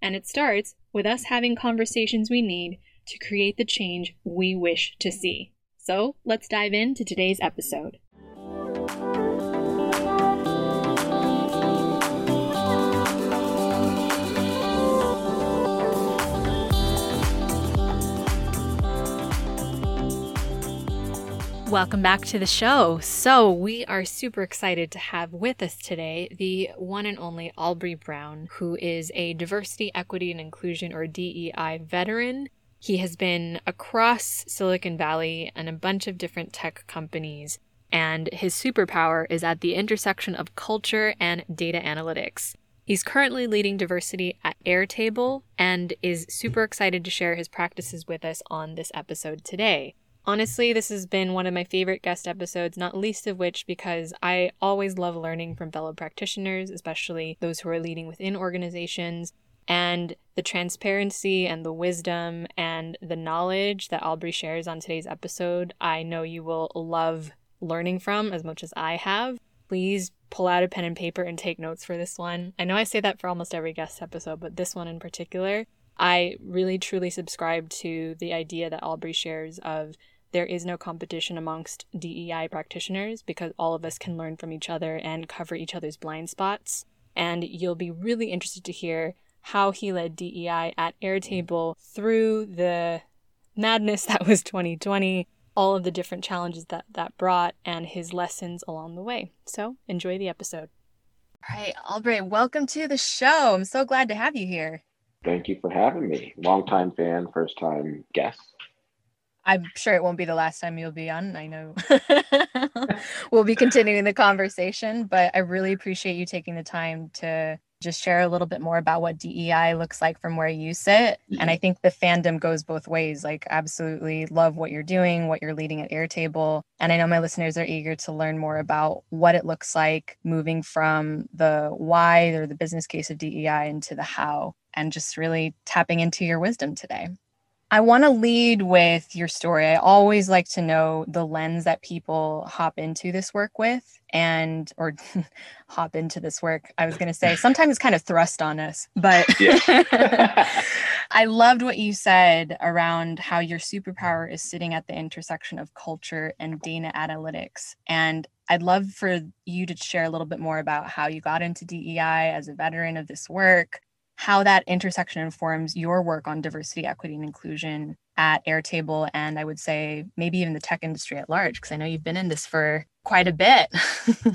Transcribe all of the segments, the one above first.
And it starts with us having conversations we need to create the change we wish to see. So let's dive into today's episode. Welcome back to the show. So, we are super excited to have with us today the one and only Aubrey Brown, who is a diversity, equity, and inclusion or DEI veteran. He has been across Silicon Valley and a bunch of different tech companies, and his superpower is at the intersection of culture and data analytics. He's currently leading diversity at Airtable and is super excited to share his practices with us on this episode today. Honestly, this has been one of my favorite guest episodes, not least of which because I always love learning from fellow practitioners, especially those who are leading within organizations. And the transparency and the wisdom and the knowledge that Aubrey shares on today's episode, I know you will love learning from as much as I have. Please pull out a pen and paper and take notes for this one. I know I say that for almost every guest episode, but this one in particular, I really truly subscribe to the idea that Aubrey shares of there is no competition amongst DEI practitioners because all of us can learn from each other and cover each other's blind spots. And you'll be really interested to hear how he led DEI at Airtable through the madness that was 2020, all of the different challenges that that brought, and his lessons along the way. So enjoy the episode. All right, Aubrey, welcome to the show. I'm so glad to have you here. Thank you for having me. Longtime fan, first time guest. I'm sure it won't be the last time you'll be on. I know we'll be continuing the conversation, but I really appreciate you taking the time to just share a little bit more about what DEI looks like from where you sit. Mm-hmm. And I think the fandom goes both ways. Like, absolutely love what you're doing, what you're leading at Airtable. And I know my listeners are eager to learn more about what it looks like moving from the why or the business case of DEI into the how, and just really tapping into your wisdom today. I want to lead with your story. I always like to know the lens that people hop into this work with and or hop into this work. I was going to say sometimes kind of thrust on us, but I loved what you said around how your superpower is sitting at the intersection of culture and data analytics. And I'd love for you to share a little bit more about how you got into DEI as a veteran of this work, how that intersection informs your work on diversity, equity, and inclusion at Airtable, and I would say maybe even the tech industry at large, because I know you've been in this for quite a bit.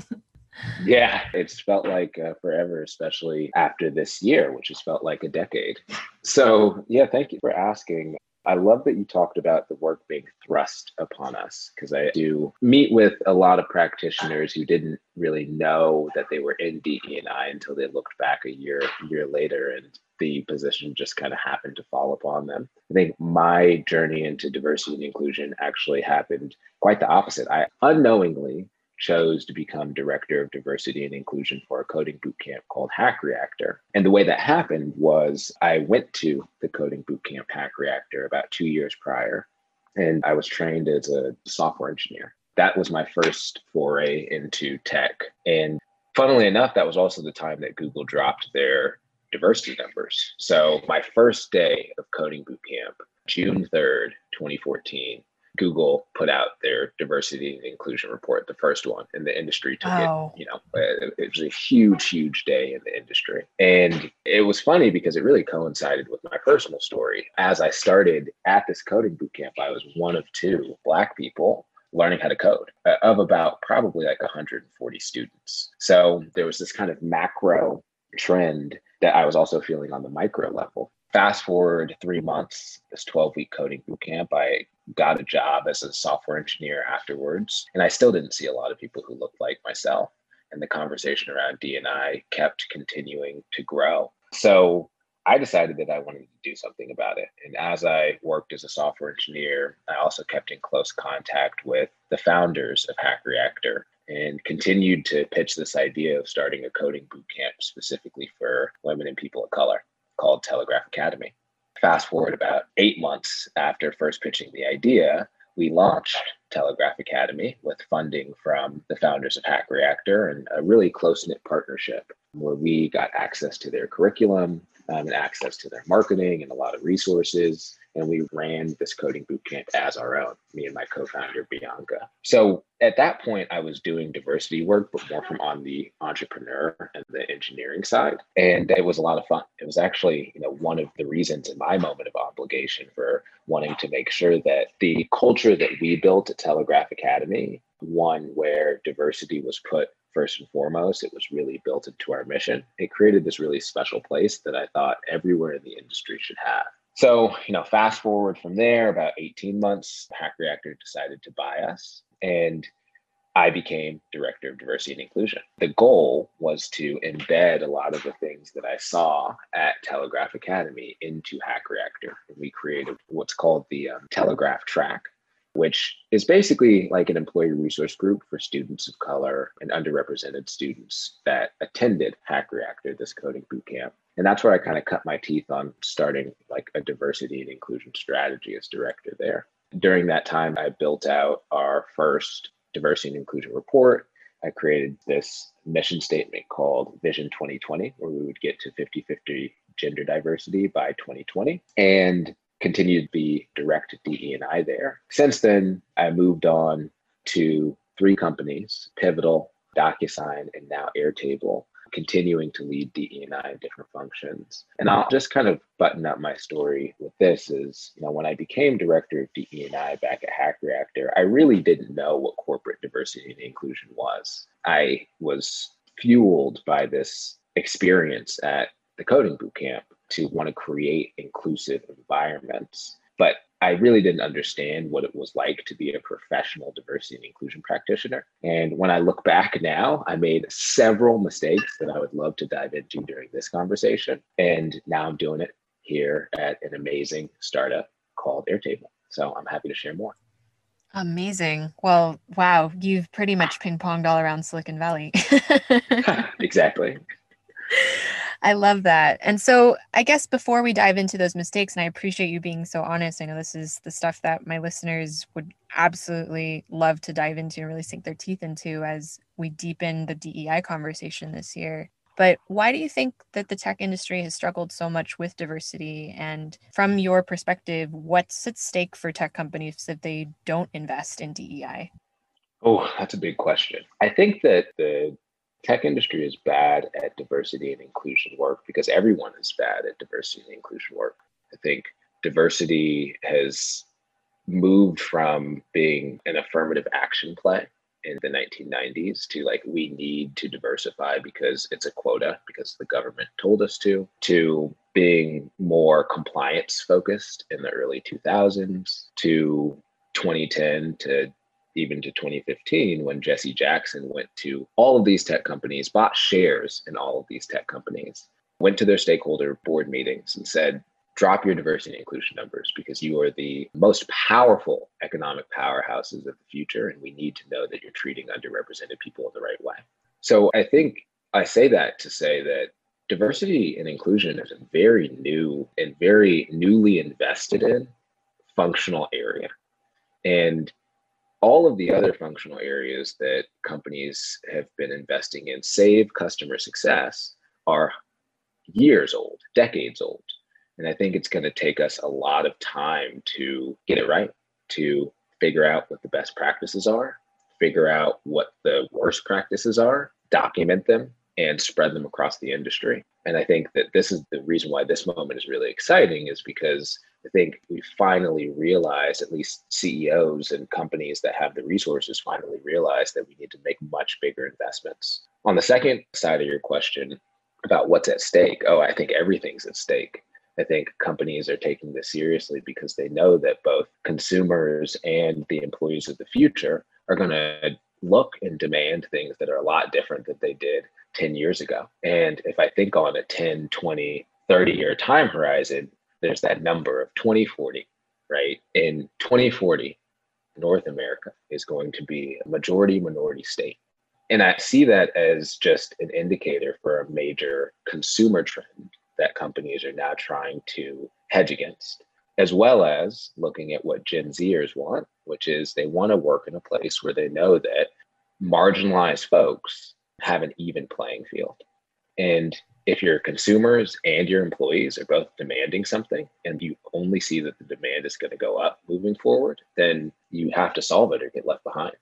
yeah, it's felt like uh, forever, especially after this year, which has felt like a decade. So, yeah, thank you for asking. I love that you talked about the work being thrust upon us because I do meet with a lot of practitioners who didn't really know that they were in DE&I until they looked back a year year later and the position just kind of happened to fall upon them. I think my journey into diversity and inclusion actually happened quite the opposite. I unknowingly chose to become director of diversity and inclusion for a coding boot camp called Hack Reactor. And the way that happened was I went to the coding boot camp Hack Reactor about two years prior, and I was trained as a software engineer. That was my first foray into tech. And funnily enough, that was also the time that Google dropped their diversity numbers. So my first day of coding boot camp, June 3rd, 2014, Google put out their diversity and inclusion report, the first one, and the industry took wow. it. You know, it, was a huge, huge day in the industry, and it was funny because it really coincided with my personal story. As I started at this coding bootcamp, I was one of two Black people learning how to code uh, of about probably like 140 students. So there was this kind of macro trend that I was also feeling on the micro level. Fast forward three months, this 12 week coding bootcamp, I got a job as a software engineer afterwards. And I still didn't see a lot of people who looked like myself. And the conversation around D&I kept continuing to grow. So I decided that I wanted to do something about it. And as I worked as a software engineer, I also kept in close contact with the founders of Hack Reactor and continued to pitch this idea of starting a coding bootcamp specifically for women and people of color called Telegraph Academy. Fast forward about eight months after first pitching the idea, we launched Telegraph Academy with funding from the founders of Hack Reactor and a really close knit partnership where we got access to their curriculum um, and access to their marketing and a lot of resources and we ran this coding bootcamp as our own, me and my co-founder Bianca. So at that point, I was doing diversity work, but more from on the entrepreneur and the engineering side, and it was a lot of fun. It was actually, you know, one of the reasons in my moment of obligation for wanting to make sure that the culture that we built at Telegraph Academy, one where diversity was put first and foremost. It was really built into our mission. It created this really special place that I thought everywhere in the industry should have. So, you know, fast forward from there, about 18 months, Hack Reactor decided to buy us. And I became director of diversity and inclusion. The goal was to embed a lot of the things that I saw at Telegraph Academy into Hack Reactor. And we created what's called the um, Telegraph track, which is basically like an employee resource group for students of color and underrepresented students that attended Hack Reactor, this coding bootcamp. And that's where I kind of cut my teeth on starting like a diversity and inclusion strategy as director there. During that time, I built out our first diversity and inclusion report. I created this mission statement called Vision 2020, where we would get to 50 50 gender diversity by 2020 and continued to be direct DE&I there. Since then, I moved on to three companies, Pivotal, DocuSign, and now Airtable, continuing to lead DE&I in different functions. And I'll just kind of button up my story with this is, you know, when I became director of DE&I back at Hack Reactor, I really didn't know what corporate diversity and inclusion was. I was fueled by this experience at the coding bootcamp to want to create inclusive environments. I really didn't understand what it was like to be a professional diversity and inclusion practitioner. And when I look back now, I made several mistakes that I would love to dive into during this conversation. And now I'm doing it here at an amazing startup called Airtable. So I'm happy to share more. Amazing. Well, wow, you've pretty much ping ponged all around Silicon Valley. exactly. I love that. And so, I guess before we dive into those mistakes, and I appreciate you being so honest, I know this is the stuff that my listeners would absolutely love to dive into and really sink their teeth into as we deepen the DEI conversation this year. But why do you think that the tech industry has struggled so much with diversity? And from your perspective, what's at stake for tech companies if they don't invest in DEI? Oh, that's a big question. I think that the tech industry is bad at diversity and inclusion work because everyone is bad at diversity and inclusion work. I think diversity has moved from being an affirmative action play in the 1990s to like we need to diversify because it's a quota because the government told us to to being more compliance focused in the early 2000s to 2010 to even to 2015 when Jesse Jackson went to all of these tech companies, bought shares in all of these tech companies, went to their stakeholder board meetings and said, drop your diversity and inclusion numbers because you are the most powerful economic powerhouses of the future. And we need to know that you're treating underrepresented people in the right way. So I think I say that to say that diversity and inclusion is a very new and very newly invested in functional area. And all of the other functional areas that companies have been investing in, save customer success, are years old, decades old. And I think it's going to take us a lot of time to get it right, to figure out what the best practices are, figure out what the worst practices are, document them, and spread them across the industry. And I think that this is the reason why this moment is really exciting is because I think we finally realize, at least CEOs and companies that have the resources finally realize that we need to make much bigger investments. On the second side of your question about what's at stake, oh, I think everything's at stake. I think companies are taking this seriously because they know that both consumers and the employees of the future are going to look and demand things that are a lot different than they did 10 years ago. And if I think on a 10, 20, 30 year time horizon, there's that number of 2040, right? In 2040, North America is going to be a majority minority state. And I see that as just an indicator for a major consumer trend that companies are now trying to hedge against, as well as looking at what Gen Zers want, which is they want to work in a place where they know that marginalized folks have an even playing field. And if your consumers and your employees are both demanding something and you only see that the demand is going to go up moving forward, then you have to solve it or get left behind.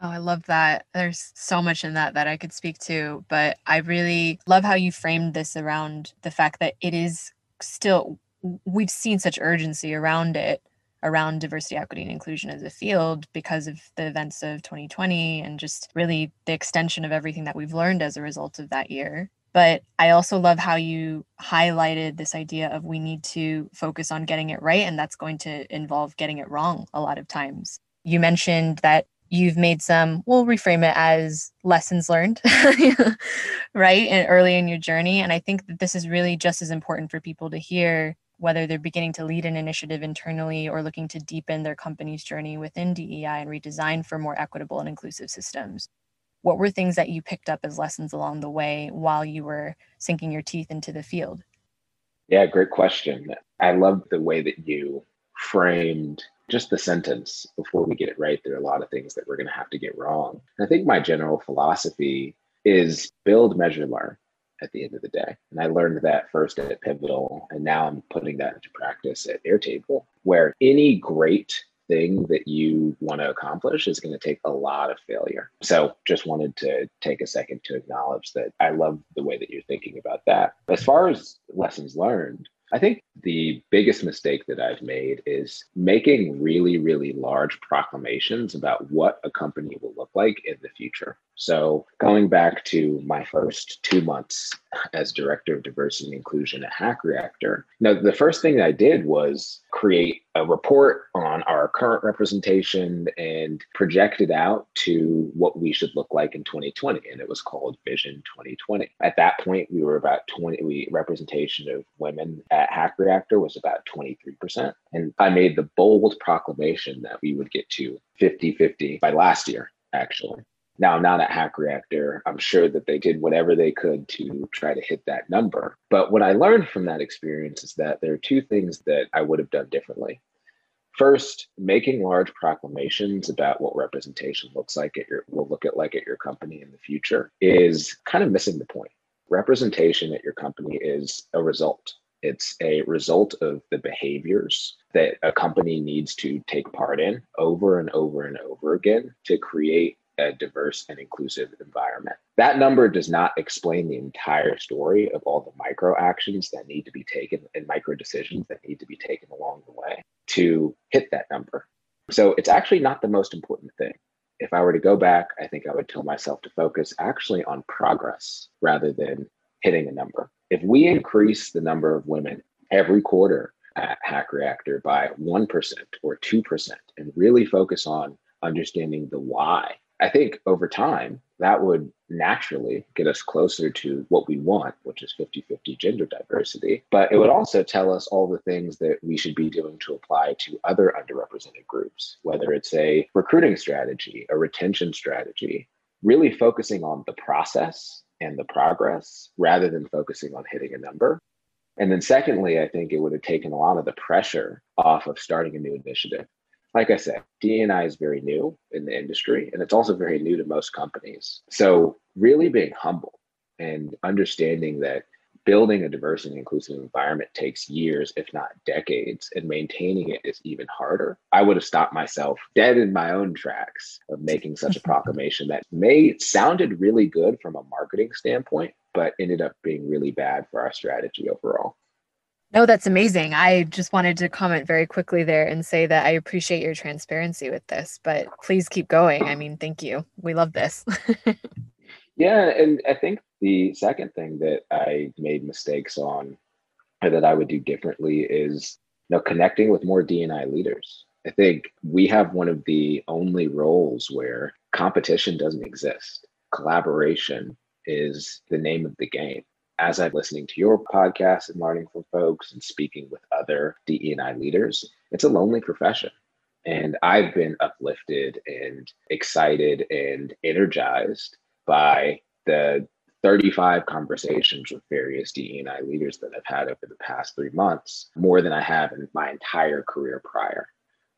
Oh, I love that. There's so much in that that I could speak to, but I really love how you framed this around the fact that it is still, we've seen such urgency around it around diversity, equity, and inclusion as a field because of the events of 2020 and just really the extension of everything that we've learned as a result of that year. But I also love how you highlighted this idea of we need to focus on getting it right, and that's going to involve getting it wrong a lot of times. You mentioned that you've made some we'll reframe it as lessons learned right and early in your journey and i think that this is really just as important for people to hear whether they're beginning to lead an initiative internally or looking to deepen their company's journey within DEI and redesign for more equitable and inclusive systems. What were things that you picked up as lessons along the way while you were sinking your teeth into the field? Yeah, great question. I love the way that you framed just the sentence before we get it right. There are a lot of things that we're going to have to get wrong. I think my general philosophy is build, measure, learn at the end of the day. And I learned that first at Pivotal, and now I'm putting that into practice at Airtable, where any great thing that you want to accomplish is going to take a lot of failure. So just wanted to take a second to acknowledge that I love the way that you're thinking about that. As far as lessons learned, I think the biggest mistake that I've made is making really, really large proclamations about what a company will look like in the future. So, going back to my first two months as director of diversity and inclusion at Hack Reactor, now the first thing I did was create a report on our current representation and project it out to what we should look like in 2020. And it was called Vision 2020. At that point, we were about 20, we representation of women at Hack Reactor was about 23%. And I made the bold proclamation that we would get to 50 50 by last year, actually. Now, not at Hack Reactor. I'm sure that they did whatever they could to try to hit that number. But what I learned from that experience is that there are two things that I would have done differently. First, making large proclamations about what representation looks like at your will look at like at your company in the future is kind of missing the point. Representation at your company is a result. It's a result of the behaviors that a company needs to take part in over and over and over again to create a diverse and inclusive environment. That number does not explain the entire story of all the micro actions that need to be taken and micro decisions that need to be taken along the way to hit that number. So it's actually not the most important thing. If I were to go back, I think I would tell myself to focus actually on progress rather than hitting a number. If we increase the number of women every quarter at Hack Reactor by 1% or 2% and really focus on understanding the why I think over time, that would naturally get us closer to what we want, which is 50 50 gender diversity. But it would also tell us all the things that we should be doing to apply to other underrepresented groups, whether it's a recruiting strategy, a retention strategy, really focusing on the process and the progress rather than focusing on hitting a number. And then, secondly, I think it would have taken a lot of the pressure off of starting a new initiative like I said, DNI is very new in the industry, and it's also very new to most companies. So, really being humble and understanding that building a diverse and inclusive environment takes years, if not decades, and maintaining it is even harder. I would have stopped myself dead in my own tracks of making such a proclamation that may sounded really good from a marketing standpoint, but ended up being really bad for our strategy overall. No, that's amazing. I just wanted to comment very quickly there and say that I appreciate your transparency with this, but please keep going. I mean, thank you. We love this. yeah. And I think the second thing that I made mistakes on or that I would do differently is you know, connecting with more DNI leaders. I think we have one of the only roles where competition doesn't exist. Collaboration is the name of the game as I'm listening to your podcast and learning from folks and speaking with other DE&I leaders, it's a lonely profession. And I've been uplifted and excited and energized by the 35 conversations with various DE&I leaders that I've had over the past three months, more than I have in my entire career prior.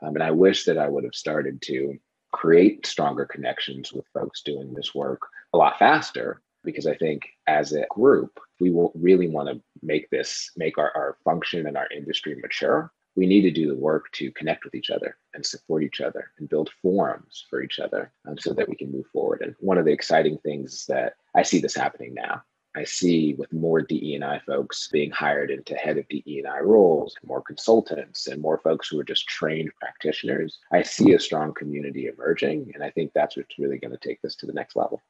Um, and I wish that I would have started to create stronger connections with folks doing this work a lot faster because I think as a group, we will really want to make this, make our, our function and our industry mature. We need to do the work to connect with each other and support each other and build forums for each other um, so that we can move forward. And one of the exciting things is that I see this happening now. I see with more DE&I folks being hired into head of DE&I roles, more consultants, and more folks who are just trained practitioners. I see a strong community emerging, and I think that's what's really going to take this to the next level.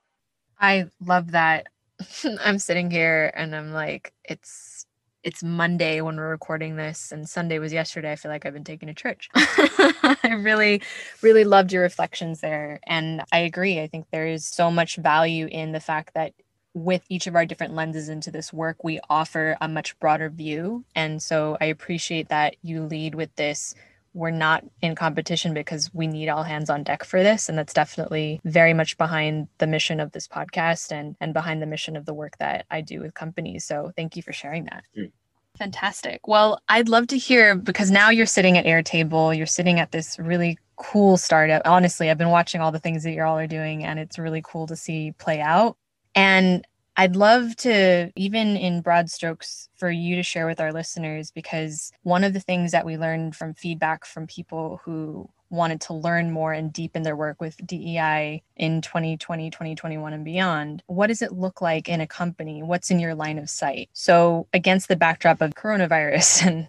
I love that. I'm sitting here and I'm like, it's it's Monday when we're recording this, and Sunday was yesterday. I feel like I've been taken to church. I really, really loved your reflections there. And I agree. I think there is so much value in the fact that with each of our different lenses into this work, we offer a much broader view. And so I appreciate that you lead with this we're not in competition because we need all hands on deck for this. And that's definitely very much behind the mission of this podcast and and behind the mission of the work that I do with companies. So thank you for sharing that. Mm. fantastic. Well I'd love to hear because now you're sitting at Airtable you're sitting at this really cool startup. Honestly I've been watching all the things that you all are doing and it's really cool to see play out. And I'd love to, even in broad strokes, for you to share with our listeners, because one of the things that we learned from feedback from people who wanted to learn more and deepen their work with DEI in 2020, 2021, and beyond. What does it look like in a company? What's in your line of sight? So, against the backdrop of coronavirus and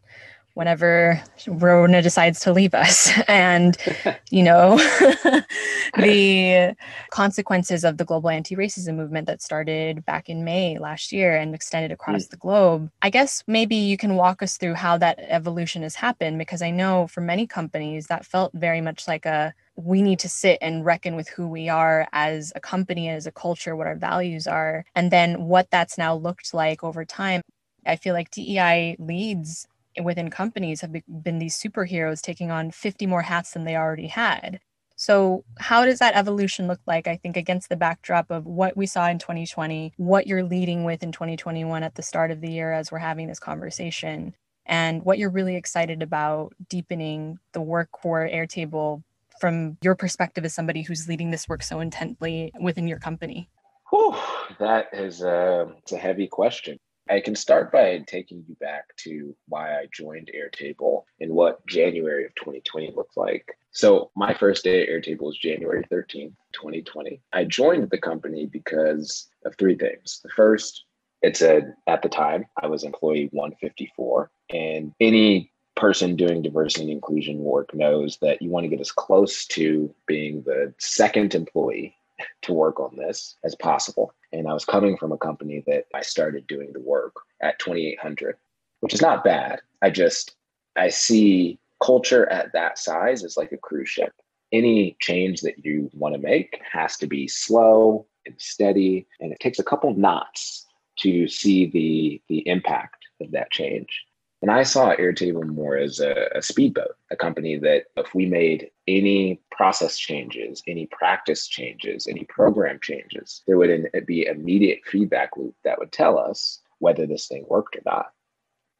whenever Rona decides to leave us. And, you know, the consequences of the global anti racism movement that started back in May last year and extended across mm. the globe. I guess maybe you can walk us through how that evolution has happened, because I know for many companies that felt very much like a we need to sit and reckon with who we are as a company, as a culture, what our values are, and then what that's now looked like over time. I feel like DEI leads within companies have been these superheroes taking on 50 more hats than they already had. So, how does that evolution look like? I think against the backdrop of what we saw in 2020, what you're leading with in 2021 at the start of the year as we're having this conversation, and what you're really excited about deepening the work for Airtable from your perspective as somebody who's leading this work so intently within your company. Whew, that is a, it's a heavy question. I can start by taking you back to why I joined Airtable and what January of 2020 looked like. So, my first day at Airtable was January 13th, 2020. I joined the company because of three things. The first, it said at the time I was employee 154, and any person doing diversity and inclusion work knows that you want to get as close to being the second employee to work on this as possible. And I was coming from a company that I started doing the work at 2800, which is not bad. I just, I see culture at that size is like a cruise ship. Any change that you want to make has to be slow and steady, and it takes a couple knots to see the the impact of that change. And I saw Airtable more as a, a, speedboat, a company that if we made any process changes, any practice changes, any program changes, there would be immediate feedback loop that would tell us whether this thing worked or not.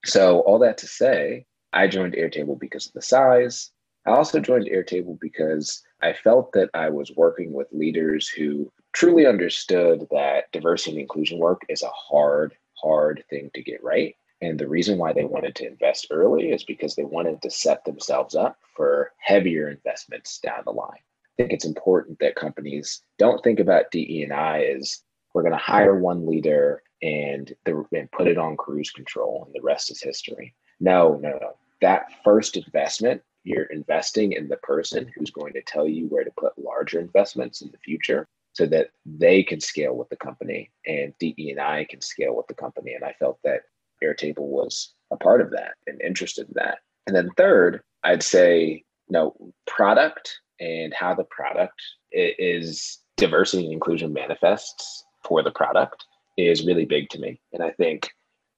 So all that to say, I joined Airtable because of the size. I also joined Airtable because I felt that I was working with leaders who truly understood that diversity and inclusion work is a hard, hard thing to get right and the reason why they wanted to invest early is because they wanted to set themselves up for heavier investments down the line. I think it's important that companies don't think about DE&I as we're going to hire one leader and, the, and put it on cruise control and the rest is history. No, no, no. That first investment, you're investing in the person who's going to tell you where to put larger investments in the future so that they can scale with the company and DE and I can scale with the company. And I felt that Airtable was a part of that and interested in that. And then third, I'd say, you know, product and how the product is diversity and inclusion manifests for the product is really big to me. And I think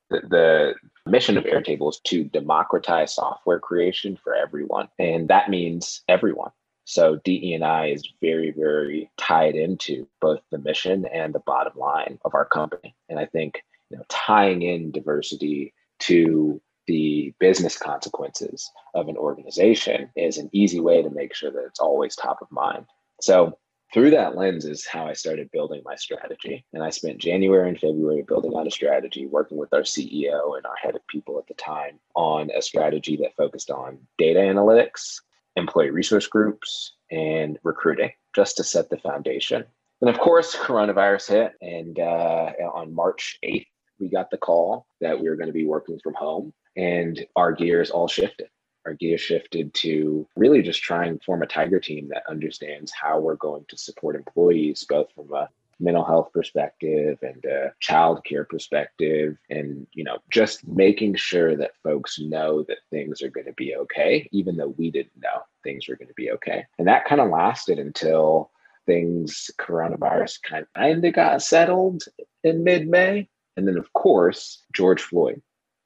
the, mission of Airtable is to democratize software creation for everyone. And that means everyone. So DE&I is very, very tied into both the mission and the bottom line of our company. And I think you know, tying in diversity to the business consequences of an organization is an easy way to make sure that it's always top of mind. So through that lens is how I started building my strategy. And I spent January and February building out a strategy, working with our CEO and our head of people at the time on a strategy that focused on data analytics, employee resource groups, and recruiting, just to set the foundation. And of course, coronavirus hit. And uh, on March 8th, we got the call that we were going to be working from home, and our gears all shifted. Our gear shifted to really just try and form a tiger team that understands how we're going to support employees both from a mental health perspective and a child care perspective and you know just making sure that folks know that things are going to be okay even though we didn't know things were going to be okay. And that kind of lasted until things coronavirus kind of got settled in mid-may and then of course george floyd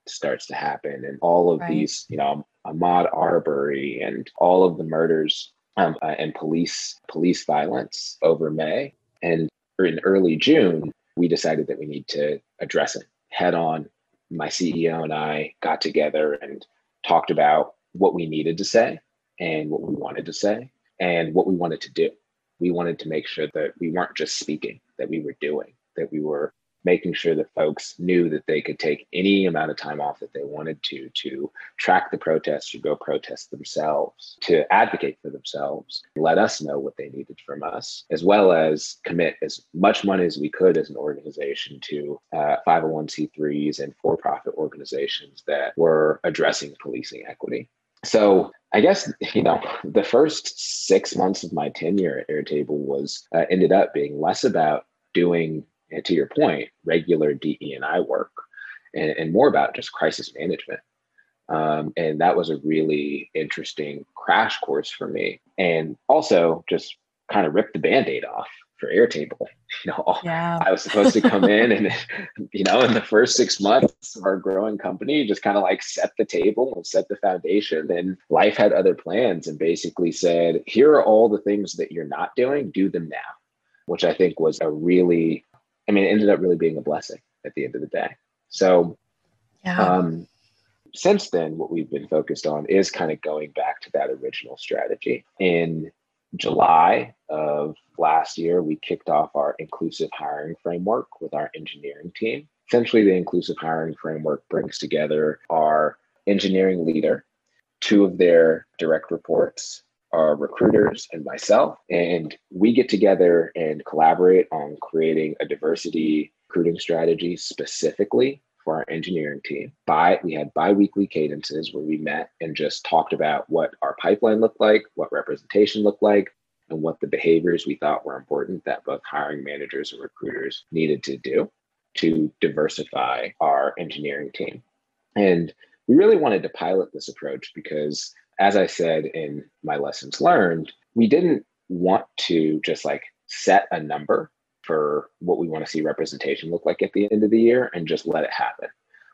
starts to happen and all of right. these you know Ahmaud Arbery and all of the murders um, uh, and police police violence over May. And in early June, we decided that we need to address it head on. My CEO and I got together and talked about what we needed to say and what we wanted to say and what we wanted to do. We wanted to make sure that we weren't just speaking, that we were doing, that we were making sure that folks knew that they could take any amount of time off that they wanted to to track the protests to go protest themselves to advocate for themselves let us know what they needed from us as well as commit as much money as we could as an organization to uh, 501c3s and for-profit organizations that were addressing policing equity. So I guess you know the first six months of my tenure at Airtable was uh, ended up being less about doing and to your point, regular DE and I work, and, and more about just crisis management. Um, and that was a really interesting crash course for me, and also just kind of ripped the band-aid off for Airtable. You know, yeah. I was supposed to come in and, you know, in the first six months of our growing company, just kind of like set the table and set the foundation. And life had other plans and basically said, here are all the things that you're not doing, do them now, which I think was a really I mean, it ended up really being a blessing at the end of the day. So, yeah. um, since then, what we've been focused on is kind of going back to that original strategy. In July of last year, we kicked off our inclusive hiring framework with our engineering team. Essentially, the inclusive hiring framework brings together our engineering leader, two of their direct reports, our recruiters and myself. And we get together and collaborate on creating a diversity recruiting strategy specifically for our engineering team. By we had bi-weekly cadences where we met and just talked about what our pipeline looked like, what representation looked like, and what the behaviors we thought were important that both hiring managers and recruiters needed to do to diversify our engineering team. And we really wanted to pilot this approach because as I said in my lessons learned, we didn't want to just like set a number for what we want to see representation look like at the end of the year and just let it happen.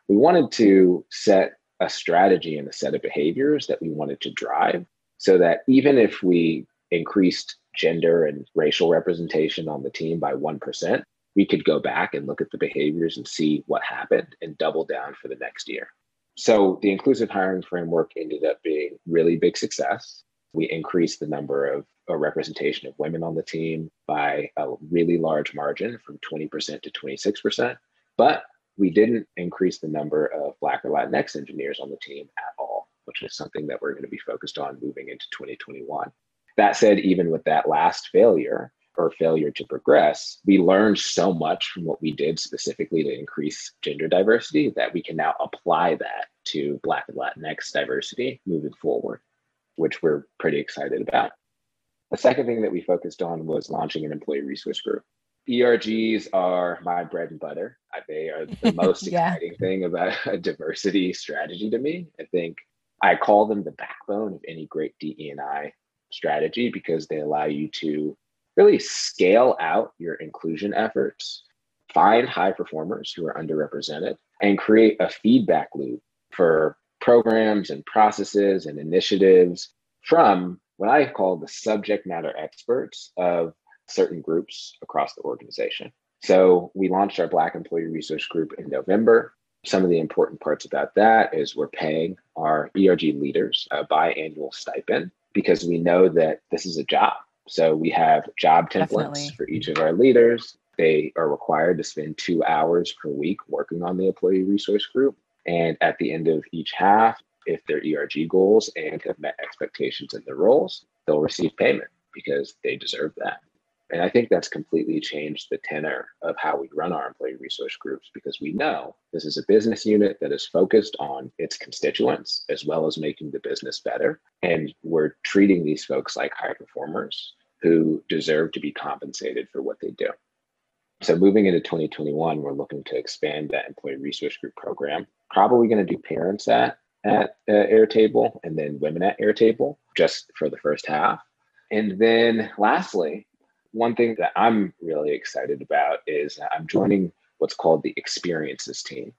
We wanted to set a strategy and a set of behaviors that we wanted to drive so that even if we increased gender and racial representation on the team by 1%, we could go back and look at the behaviors and see what happened and double down for the next year. So the inclusive hiring framework ended up being really big success. We increased the number of a representation of women on the team by a really large margin from 20% to 26%. But we didn't increase the number of Black or Latinx engineers on the team at all, which is something that we're going to be focused on moving into 2021. That said, even with that last failure, or failure to progress, we learned so much from what we did specifically to increase gender diversity that we can now apply that to Black and Latinx diversity moving forward, which we're pretty excited about. The second thing that we focused on was launching an employee resource group. ERGs are my bread and butter. They are the most yeah. exciting thing about a diversity strategy to me. I think I call them the backbone of any great DE&I strategy because they allow you to really scale out your inclusion efforts, find high performers who are underrepresented, and create a feedback loop for programs and processes and initiatives from what I call the subject matter experts of certain groups across the organization. So we launched our Black Employee Resource Group in November. Some of the important parts about that is we're paying our ERG leaders a biannual stipend because we know that this is a job. So we have job templates Definitely. for each of our leaders. They are required to spend two hours per week working on the employee resource group. And at the end of each half, if their ERG goals and have met expectations in their roles, they'll receive payment because they deserve that. And I think that's completely changed the tenor of how we run our employee resource groups because we know this is a business unit that is focused on its constituents as well as making the business better. And we're treating these folks like high performers who deserve to be compensated for what they do. So moving into 2021, we're looking to expand that employee resource group program. Probably going to do parents at at uh, Airtable and then women at Airtable just for the first half. And then lastly, one thing that I'm really excited about is I'm joining what's called the experiences team,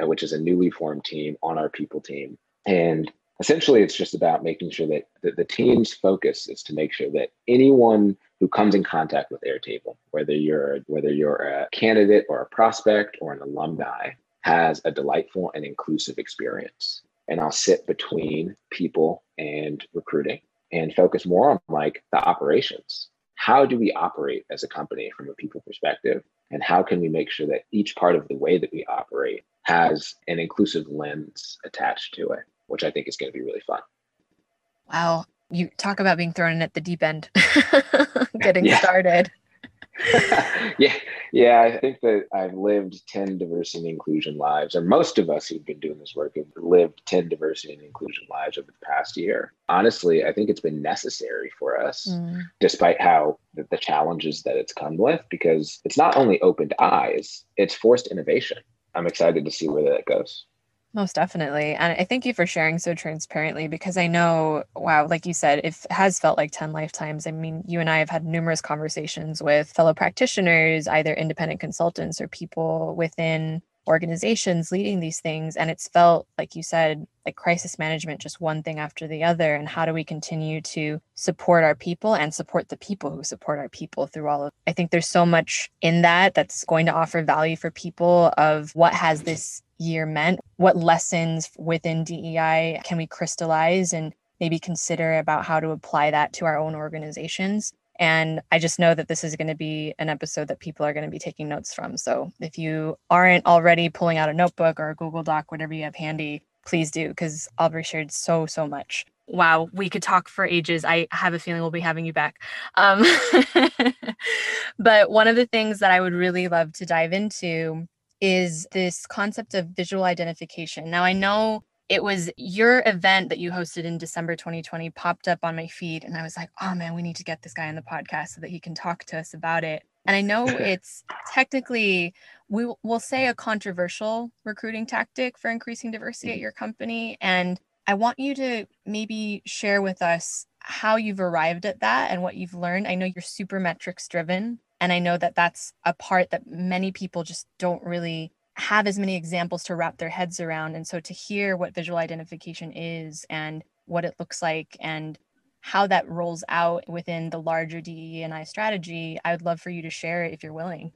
uh, which is a newly formed team on our people team. And essentially, it's just about making sure that the, the team's focus is to make sure that anyone who comes in contact with Airtable, whether you're whether you're a candidate or a prospect or an alumni, has a delightful and inclusive experience. And I'll sit between people and recruiting and focus more on like the operations how do we operate as a company from a people perspective? And how can we make sure that each part of the way that we operate has an inclusive lens attached to it, which I think is going to be really fun. Wow. You talk about being thrown in at the deep end, getting started. yeah, yeah. I think that I've lived 10 diversity and inclusion lives, or most of us who've been doing this work have lived 10 diversity and inclusion lives over the past year. Honestly, I think it's been necessary for us, mm. despite how the, the challenges that it's come with, because it's not only opened eyes, it's forced innovation. I'm excited to see where that goes. Most definitely. And I thank you for sharing so transparently because I know, wow, like you said, it has felt like 10 lifetimes. I mean, you and I have had numerous conversations with fellow practitioners, either independent consultants or people within organizations leading these things. And it's felt, like you said, like crisis management, just one thing after the other. And how do we continue to support our people and support the people who support our people through all of I think there's so much in that that's going to offer value for people of what has this year meant. What lessons within DEI can we crystallize and maybe consider about how to apply that to our own organizations? And I just know that this is going to be an episode that people are going to be taking notes from. So if you aren't already pulling out a notebook or a Google Doc, whatever you have handy, please do because Aubrey shared so, so much. Wow, we could talk for ages. I have a feeling we'll be having you back. Um, but one of the things that I would really love to dive into is this concept of visual identification. Now, I know it was your event that you hosted in December 2020 popped up on my feed, and I was like, oh man, we need to get this guy on the podcast so that he can talk to us about it. And I know it's technically, we will say a controversial recruiting tactic for increasing diversity at mm-hmm. your company. And I want you to maybe share with us how you've arrived at that and what you've learned. I know you're super metrics driven. And I know that that's a part that many people just don't really have as many examples to wrap their heads around. And so to hear what visual identification is and what it looks like and how that rolls out within the larger DE and I strategy, I would love for you to share it if you're willing.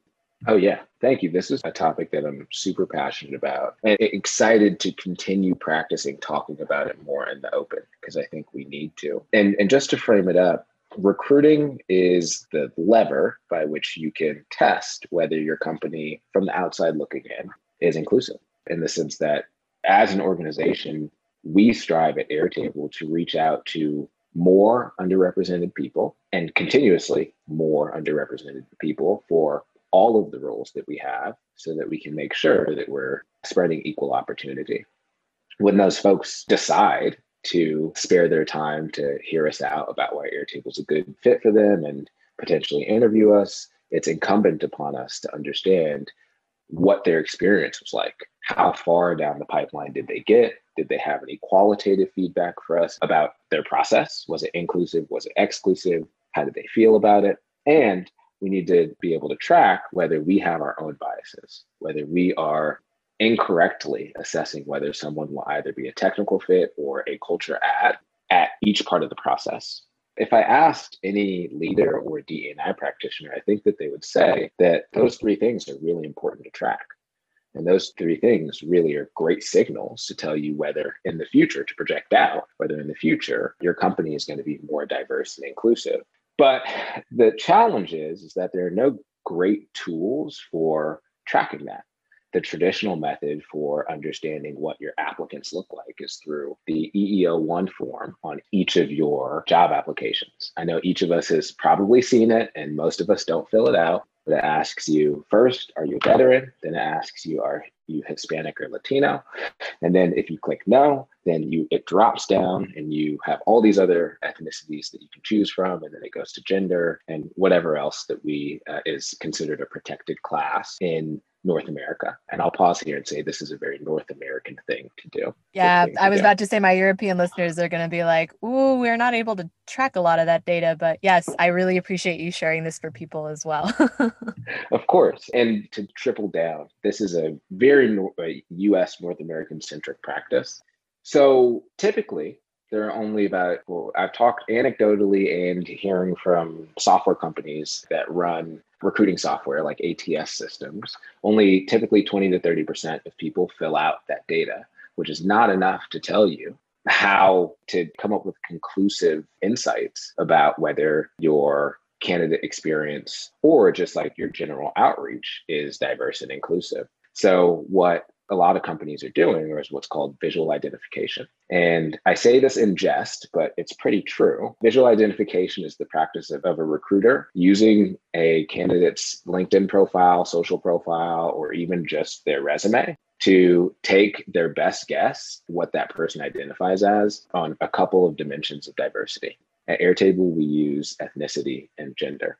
Oh, yeah. Thank you. This is a topic that I'm super passionate about and excited to continue practicing talking about it more in the open because I think we need to. And, and just to frame it up, recruiting is the lever by which you can test whether your company from the outside looking in is inclusive in the sense that as an organization we strive at airtable to reach out to more underrepresented people and continuously more underrepresented people for all of the roles that we have so that we can make sure that we're spreading equal opportunity. When those folks decide to spare their time to hear us out about why Airtable is a good fit for them and potentially interview us, it's incumbent upon us to understand what their experience was like. How far down the pipeline did they get? Did they have any qualitative feedback for us about their process? Was it inclusive? Was it exclusive? How did they feel about it? And we need to be able to track whether we have our own biases, whether we are incorrectly assessing whether someone will either be a technical fit or a culture add at each part of the process. If I asked any leader or DEI practitioner, I think that they would say that those three things are really important to track. And those three things really are great signals to tell you whether in the future, to project out, whether in the future your company is going to be more diverse and inclusive. But the challenge is, is that there are no great tools for tracking that. The traditional method for understanding what your applicants look like is through the EEO1 form on each of your job applications. I know each of us has probably seen it, and most of us don't fill it out. But it asks you first, are you a veteran? Then it asks you, are you Hispanic or Latino? And then if you click no, then you it drops down and you have all these other ethnicities that you can choose from and then it goes to gender and whatever else that we uh, is considered a protected class in North America. And I'll pause here and say this is a very North American thing to do. Yeah, I was do. about to say my European listeners are going to be like, "Ooh, we're not able to track a lot of that data." But yes, I really appreciate you sharing this for people as well. of course, and to triple down, this is a very U.S. North American centric practice. So typically, there are only about, well, I've talked anecdotally and hearing from software companies that run recruiting software like ATS systems. Only typically 20 to 30% of people fill out that data, which is not enough to tell you how to come up with conclusive insights about whether your candidate experience or just like your general outreach is diverse and inclusive. So, what a lot of companies are doing or is what's called visual identification. And I say this in jest, but it's pretty true. Visual identification is the practice of, of, a recruiter using a candidate's LinkedIn profile, social profile, or even just their resume to take their best guess what that person identifies as on a couple of dimensions of diversity. At Airtable, we use ethnicity and gender.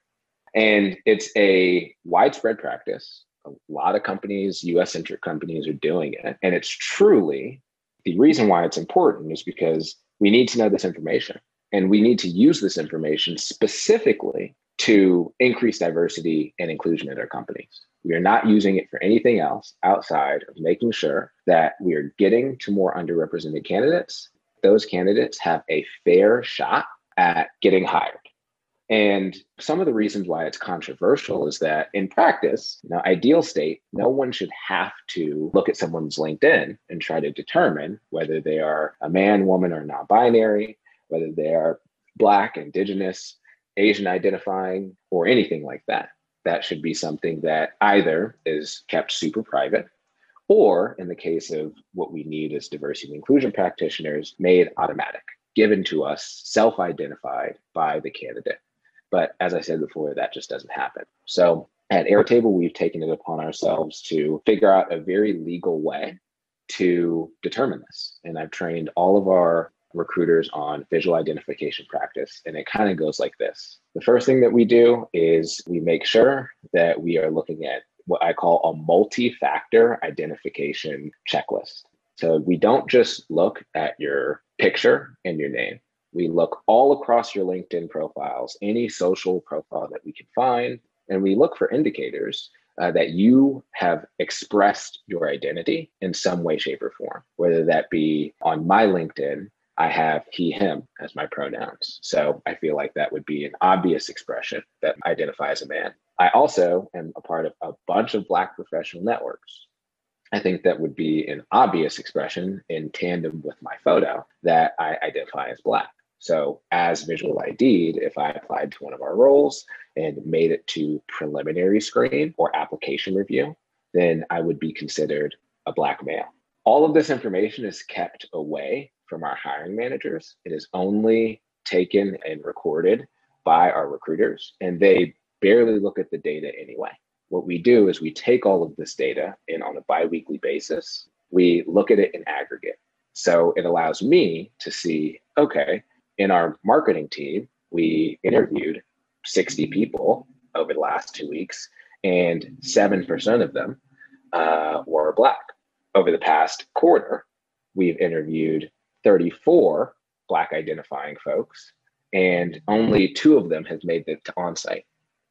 And it's a widespread practice a lot of companies, US centric companies, are doing it. And it's truly the reason why it's important is because we need to know this information and we need to use this information specifically to increase diversity and inclusion in our companies. We are not using it for anything else outside of making sure that we are getting to more underrepresented candidates. Those candidates have a fair shot at getting hired. And some of the reasons why it's controversial is that in practice, you know, ideal state, no one should have to look at someone's LinkedIn and try to determine whether they are a man, woman, or non binary, whether they are Black, Indigenous, Asian identifying, or anything like that. That should be something that either is kept super private or, in the case of what we need as diversity and inclusion practitioners, made automatic, given to us, self identified by the candidate. But as I said before, that just doesn't happen. So at Airtable, we've taken it upon ourselves to figure out a very legal way to determine this. And I've trained all of our recruiters on visual identification practice. And it kind of goes like this. The first thing that we do is we make sure that we are looking at what I call a multi factor identification checklist. So we don't just look at your picture and your name. We look all across your LinkedIn profiles, any social profile that we can find, and we look for indicators uh, that you have expressed your identity in some way, shape, or form, whether that be on my LinkedIn. I have he, him as my pronouns. So I feel like that would be an obvious expression that identifies a man. I also am a part of a bunch of Black professional networks. I think that would be an obvious expression in tandem with my photo that I identify as Black. So, as visual ID'd, if I applied to one of our roles and made it to preliminary screen or application review, then I would be considered a Black male. All of this information is kept away from our hiring managers. It is only taken and recorded by our recruiters, and they barely look at the data anyway. What we do is we take all of this data and on a biweekly basis, we look at it in aggregate. So it allows me to see okay, in our marketing team, we interviewed 60 people over the last two weeks, and 7% of them uh, were Black. Over the past quarter, we've interviewed 34 Black identifying folks, and only two of them has made it to onsite.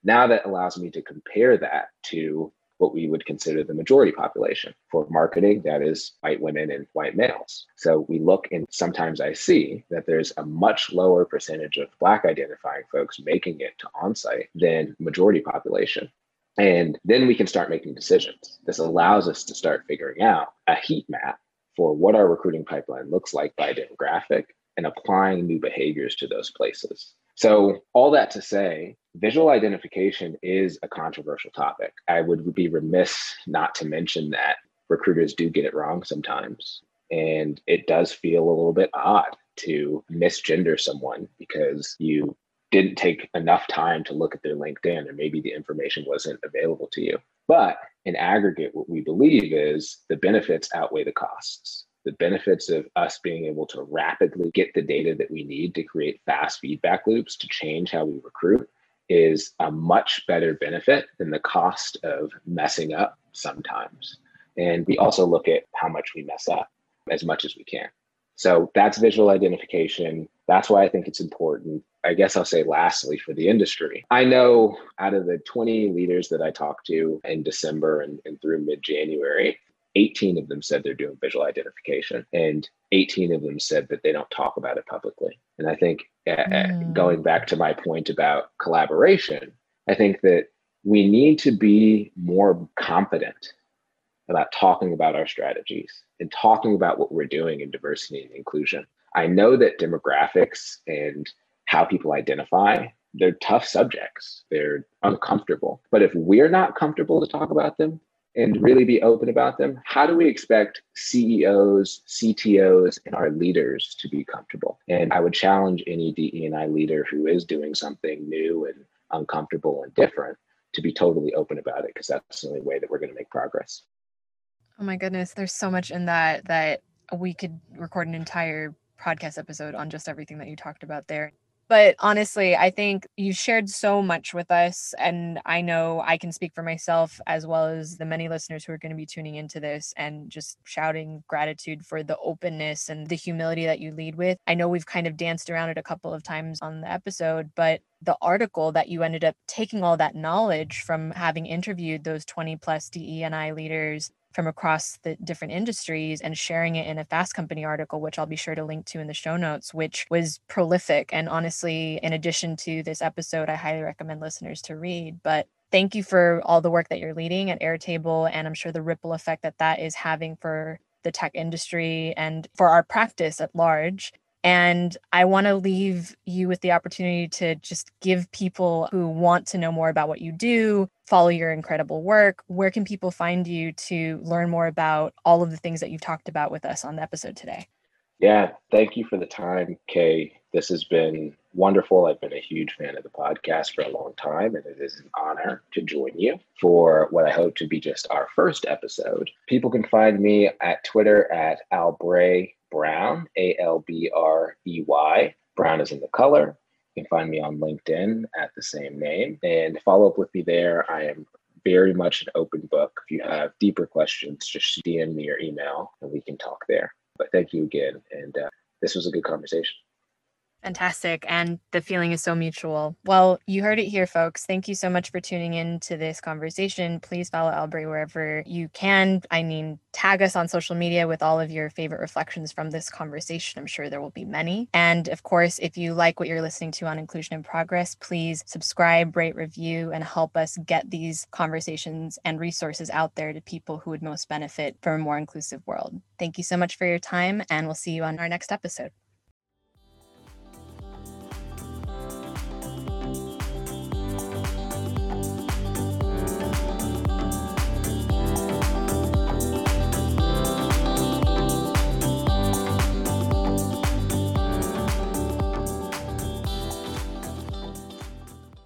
Now that allows me to compare that to what we would consider the majority population. For marketing, that is white women and white males. So we look and sometimes I see that there's a much lower percentage of Black identifying folks making it to onsite than majority population. And then we can start making decisions. This allows us to start figuring out a heat map for what our recruiting pipeline looks like by demographic and applying new behaviors to those places. So, all that to say, visual identification is a controversial topic. I would be remiss not to mention that recruiters do get it wrong sometimes. And it does feel a little bit odd to misgender someone because you didn't take enough time to look at their LinkedIn or maybe the information wasn't available to you. But in aggregate, what we believe is the benefits outweigh the costs the benefits of us being able to rapidly get the data that we need to create fast feedback loops to change how we recruit is a much better benefit than the cost of messing up sometimes. And we also look at how much we mess up as much as we can. So that's visual identification. That's why I think it's important. I guess I'll say lastly for the industry. I know out of the 20 leaders that I talked to in December and, and through mid January, 18 of them said they're doing visual identification and 18 of them said that they don't talk about it publicly. And i think uh, mm. going back to my point about collaboration i think that we need to be more confident about talking about our strategies and talking about what we're doing in diversity and inclusion. I know that demographics and how people identify they're tough subjects. They're uncomfortable. But if we're not comfortable to talk about them and really be open about them, how do we expect CEOs, CTOs, and our leaders to be comfortable? And I would challenge any DE&I leader who is doing something new and uncomfortable and different to be totally open about it because that's the only way that we're going to make progress. Oh my goodness, there's so much in that that we could record an entire podcast episode on just everything that you talked about there. But honestly, I think you've shared so much with us. And I know I can speak for myself as well as the many listeners who are going to be tuning into this and just shouting gratitude for the openness and the humility that you lead with. I know we've kind of danced around it a couple of times on the episode, but the article that you ended up taking all that knowledge from having interviewed those 20 plus DE and I leaders from across the different industries and sharing it in a Fast Company article, which I'll be sure to link to in the show notes, which was prolific. And honestly, in addition to this episode, I highly recommend listeners to read. But thank you for all the work that you're leading at Airtable. And I'm sure the ripple effect that that is having for the tech industry and for our practice at large. And I want to leave you with the opportunity to just give people who want to know more about what you do, follow your incredible work. Where can people find you to learn more about all of the things that you've talked about with us on the episode today? Yeah, thank you for the time, Kay. This has been wonderful. I've been a huge fan of the podcast for a long time, and it is an honor to join you for what I hope to be just our first episode. People can find me at Twitter at Albrey Brown, A L B R E Y. Brown is in the color. You can find me on LinkedIn at the same name and follow up with me there. I am very much an open book. If you have deeper questions, just DM me your email and we can talk there. But thank you again. And uh, this was a good conversation. Fantastic. And the feeling is so mutual. Well, you heard it here, folks. Thank you so much for tuning in to this conversation. Please follow Albrey wherever you can. I mean, tag us on social media with all of your favorite reflections from this conversation. I'm sure there will be many. And of course, if you like what you're listening to on Inclusion in Progress, please subscribe, rate, review, and help us get these conversations and resources out there to people who would most benefit from a more inclusive world. Thank you so much for your time, and we'll see you on our next episode.